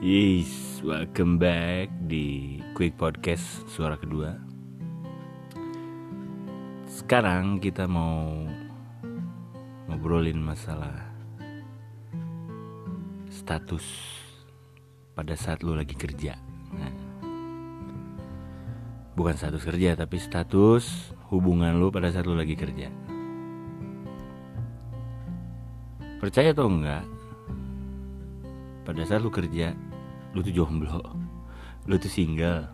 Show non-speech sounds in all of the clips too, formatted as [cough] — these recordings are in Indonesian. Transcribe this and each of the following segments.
Yes, welcome back di Quick Podcast suara kedua. Sekarang kita mau ngobrolin masalah status pada saat lu lagi kerja. Nah, bukan status kerja tapi status hubungan lu pada saat lu lagi kerja. Percaya atau enggak? Pada saat lu kerja, lu tuh jomblo lu tuh single.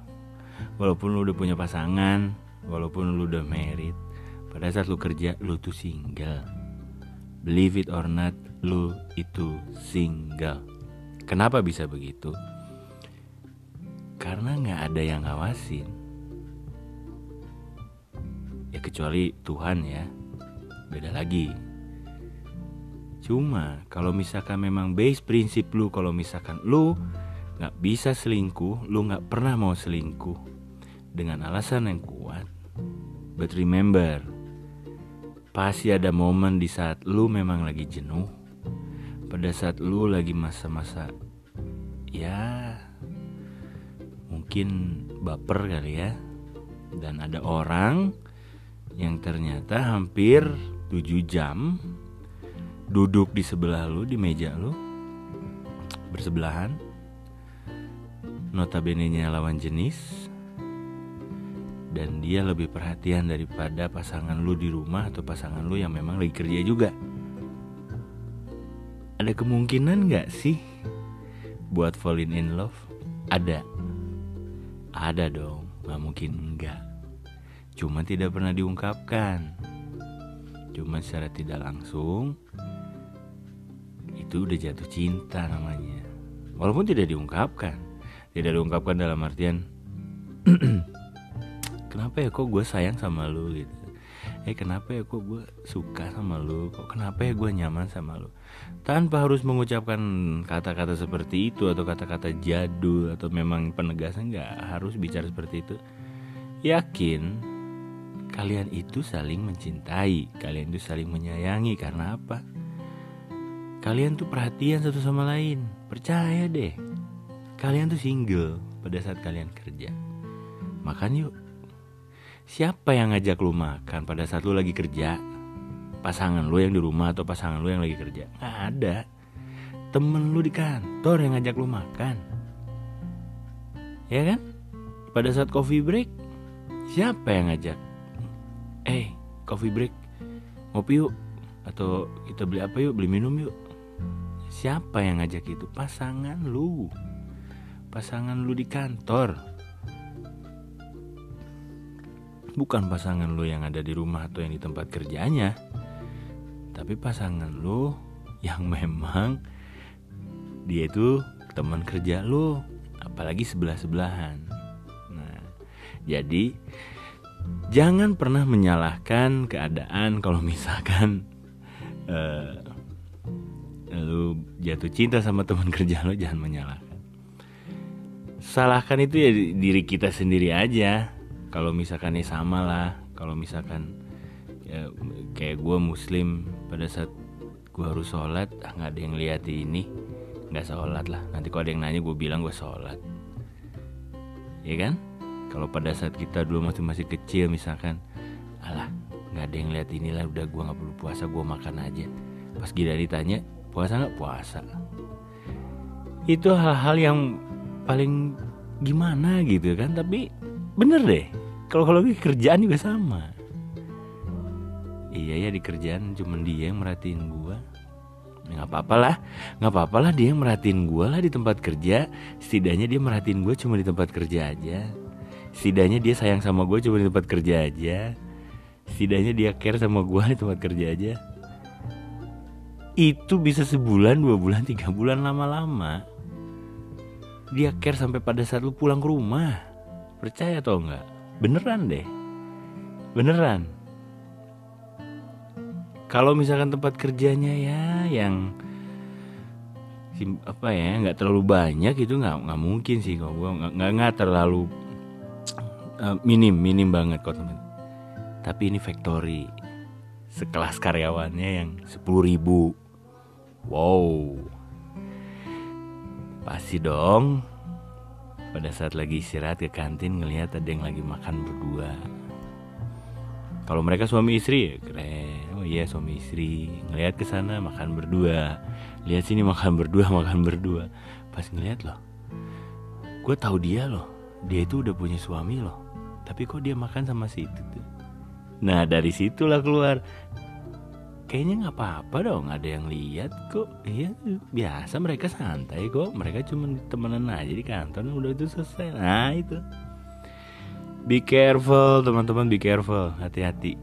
Walaupun lu udah punya pasangan walaupun lu udah married pada saat lu kerja lu tuh single. Believe it or not lu itu single. Kenapa bisa begitu? Karena nggak ada yang ngawasin. Ya kecuali Tuhan ya beda lagi. Cuma kalau misalkan memang base prinsip lu kalau misalkan lu nggak bisa selingkuh, lu nggak pernah mau selingkuh. Dengan alasan yang kuat. But remember, pasti ada momen di saat lu memang lagi jenuh, pada saat lu lagi masa-masa ya mungkin baper kali ya, dan ada orang yang ternyata hampir 7 jam duduk di sebelah lu di meja lu bersebelahan notabene nya lawan jenis dan dia lebih perhatian daripada pasangan lu di rumah atau pasangan lu yang memang lagi kerja juga. Ada kemungkinan nggak sih buat falling in love? Ada. Ada dong. Nggak mungkin enggak cuma tidak pernah diungkapkan. Cuma secara tidak langsung itu udah jatuh cinta namanya. Walaupun tidak diungkapkan tidak diungkapkan dalam artian [clears throat] kenapa ya kok gue sayang sama lu? Gitu. Eh kenapa ya kok gue suka sama lu? Kok kenapa ya gue nyaman sama lu? Tanpa harus mengucapkan kata-kata seperti itu atau kata-kata jadul atau memang penegasan nggak harus bicara seperti itu. Yakin kalian itu saling mencintai kalian itu saling menyayangi karena apa? Kalian tuh perhatian satu sama lain. Percaya deh. Kalian tuh single pada saat kalian kerja. Makan yuk. Siapa yang ngajak lu makan pada saat lu lagi kerja? Pasangan lu yang di rumah atau pasangan lu yang lagi kerja? Nggak ada. Temen lu di kantor yang ngajak lu makan. Ya kan? Pada saat coffee break, siapa yang ngajak? Eh, coffee break, ngopi yuk. Atau kita beli apa yuk? Beli minum yuk Siapa yang ngajak itu? Pasangan lu. Pasangan lu di kantor. Bukan pasangan lu yang ada di rumah atau yang di tempat kerjanya. Tapi pasangan lu yang [laughs] memang dia itu teman kerja lu, apalagi sebelah-sebelahan. Nah, jadi jangan pernah menyalahkan keadaan kalau misalkan uh, lu jatuh cinta sama teman [laughs] kerja lo jangan menyalahkan salahkan itu ya diri kita sendiri aja. Kalau misalkan ya sama lah. Kalau misalkan ya, kayak gue muslim pada saat gue harus sholat ah, nggak ada yang lihat ini. Nggak sholat lah. Nanti kalau ada yang nanya gue bilang gue sholat. Ya kan? Kalau pada saat kita dulu masih masih kecil misalkan alah nggak ada yang lihat inilah udah gue nggak perlu puasa gue makan aja. Pas gila ditanya puasa nggak? Puasa. Itu hal-hal yang paling gimana gitu kan tapi bener deh. Kalau kalau kerjaan juga sama. Iya ya di kerjaan cuman dia yang merhatiin gua. Ya, nggak apa-apa lah. Nggak apa-apa lah dia yang merhatiin gua lah di tempat kerja. Setidaknya dia merhatiin gua cuma di tempat kerja aja. Setidaknya dia sayang sama gue cuma di tempat kerja aja. Setidaknya dia care sama gue di tempat kerja aja. Itu bisa sebulan, dua bulan, tiga bulan lama-lama. Dia care sampai pada saat lu pulang ke rumah. Percaya atau enggak? Beneran deh. Beneran. Kalau misalkan tempat kerjanya ya yang apa ya nggak terlalu banyak itu nggak nggak mungkin sih kalau gue nggak nggak terlalu uh, minim minim banget kok teman tapi ini factory sekelas karyawannya yang sepuluh ribu Wow. Pasti dong. Pada saat lagi istirahat ke kantin ngelihat ada yang lagi makan berdua. Kalau mereka suami istri ya keren. Oh iya suami istri. Ngelihat ke sana makan berdua. Lihat sini makan berdua [laughs] makan berdua. Pas ngelihat loh Gue tahu dia loh. Dia itu udah punya suami loh. Tapi kok dia makan sama si itu tuh? Nah dari situlah keluar kayaknya nggak apa-apa dong ada yang lihat kok. Iya biasa mereka santai kok. Mereka cuma temenan aja di kantor udah itu selesai. Nah itu. Be careful teman-teman be careful. Hati-hati.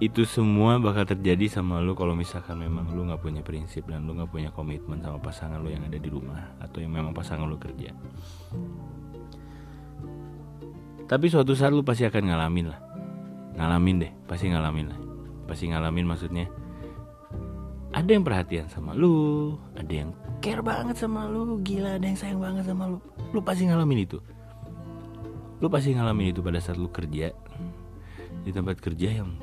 Itu semua bakal terjadi sama lu kalau misalkan memang lu nggak punya prinsip dan lu nggak punya komitmen sama pasangan lu yang ada di rumah atau yang memang pasangan lu kerja. Tapi suatu saat lu pasti akan ngalamin lah. Ngalamin deh pasti ngalamin lah pasti ngalamin maksudnya. Ada yang perhatian sama lu ada yang care banget sama lu gila ada yang sayang banget sama lu. Lu pasti ngalamin itu. Lu pasti ngalamin itu pada saat lu kerja. Di tempat kerja yang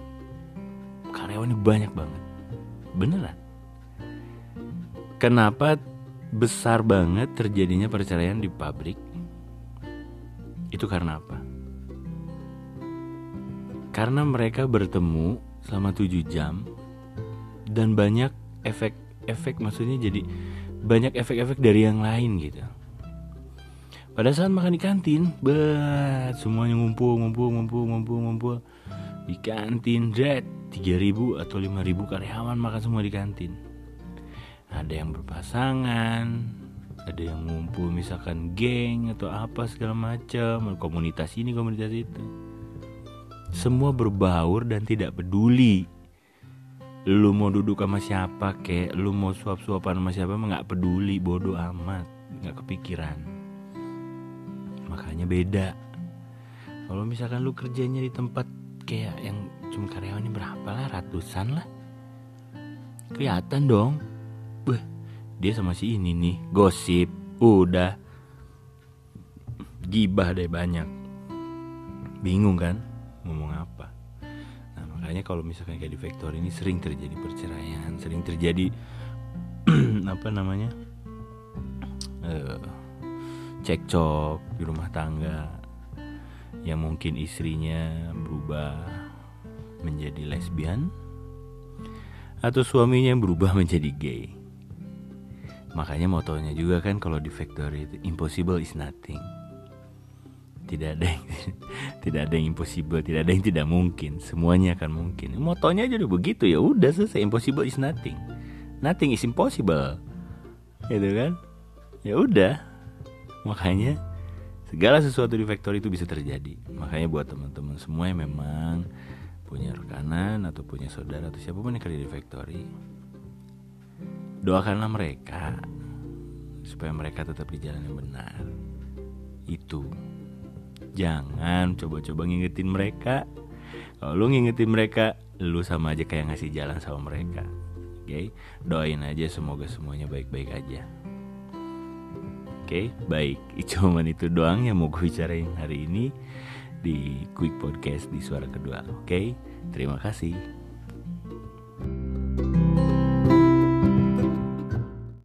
karyawannya banyak banget. Beneran kenapa besar banget terjadinya perceraian di pabrik? Itu karena apa? Karena mereka bertemu selama 7 jam dan banyak efek-efek maksudnya jadi banyak efek-efek dari yang lain gitu. Pada saat makan di kantin, bet semuanya ngumpul, ngumpul, ngumpul, ngumpul, ngumpul di kantin, red 3000 atau 5000 karyawan makan semua di kantin. Ada yang berpasangan, ada yang ngumpul misalkan geng atau apa segala macam, komunitas ini, komunitas itu semua berbaur dan tidak peduli. Lu mau duduk sama siapa kek? Lu mau suap-suapan sama siapa nggak peduli bodoh amat. Nggak kepikiran. Makanya beda. Kalau misalkan lu kerjanya di tempat kayak yang cuma karyawannya berapa lah ratusan lah. Kelihatan dong. Beh, dia sama si ini nih gosip. Udah. Gibah deh banyak. Bingung kan makanya kalau misalkan kayak di Vector ini sering terjadi perceraian sering terjadi [clears throat] apa namanya uh, cekcok di rumah tangga yang mungkin istrinya berubah menjadi lesbian atau suaminya berubah [laughs] menjadi gay. Makanya motonya juga kan kalau di Factory itu impossible is nothing. Tidak ada yang [laughs] tidak ada yang impossible tidak ada yang tidak mungkin. Semuanya akan mungkin. Motonya udah begitu ya udah selesai. Impossible is nothing. Nothing is impossible. Gitu kan? Ya udah. Makanya segala sesuatu di factory itu bisa terjadi. Makanya buat teman-teman semua yang memang punya rekanan atau punya saudara atau siapa pun yang kerja di factory doakanlah mereka supaya mereka tetap di jalan yang benar. Itu jangan coba-coba ngingetin mereka kalau lu ngingetin mereka lu sama aja kayak ngasih jalan sama mereka oke okay? doain aja semoga semuanya baik-baik aja oke okay? baik [laughs] cuman itu doang yang mau gue bicarain hari ini di quick podcast di suara kedua oke okay? terima kasih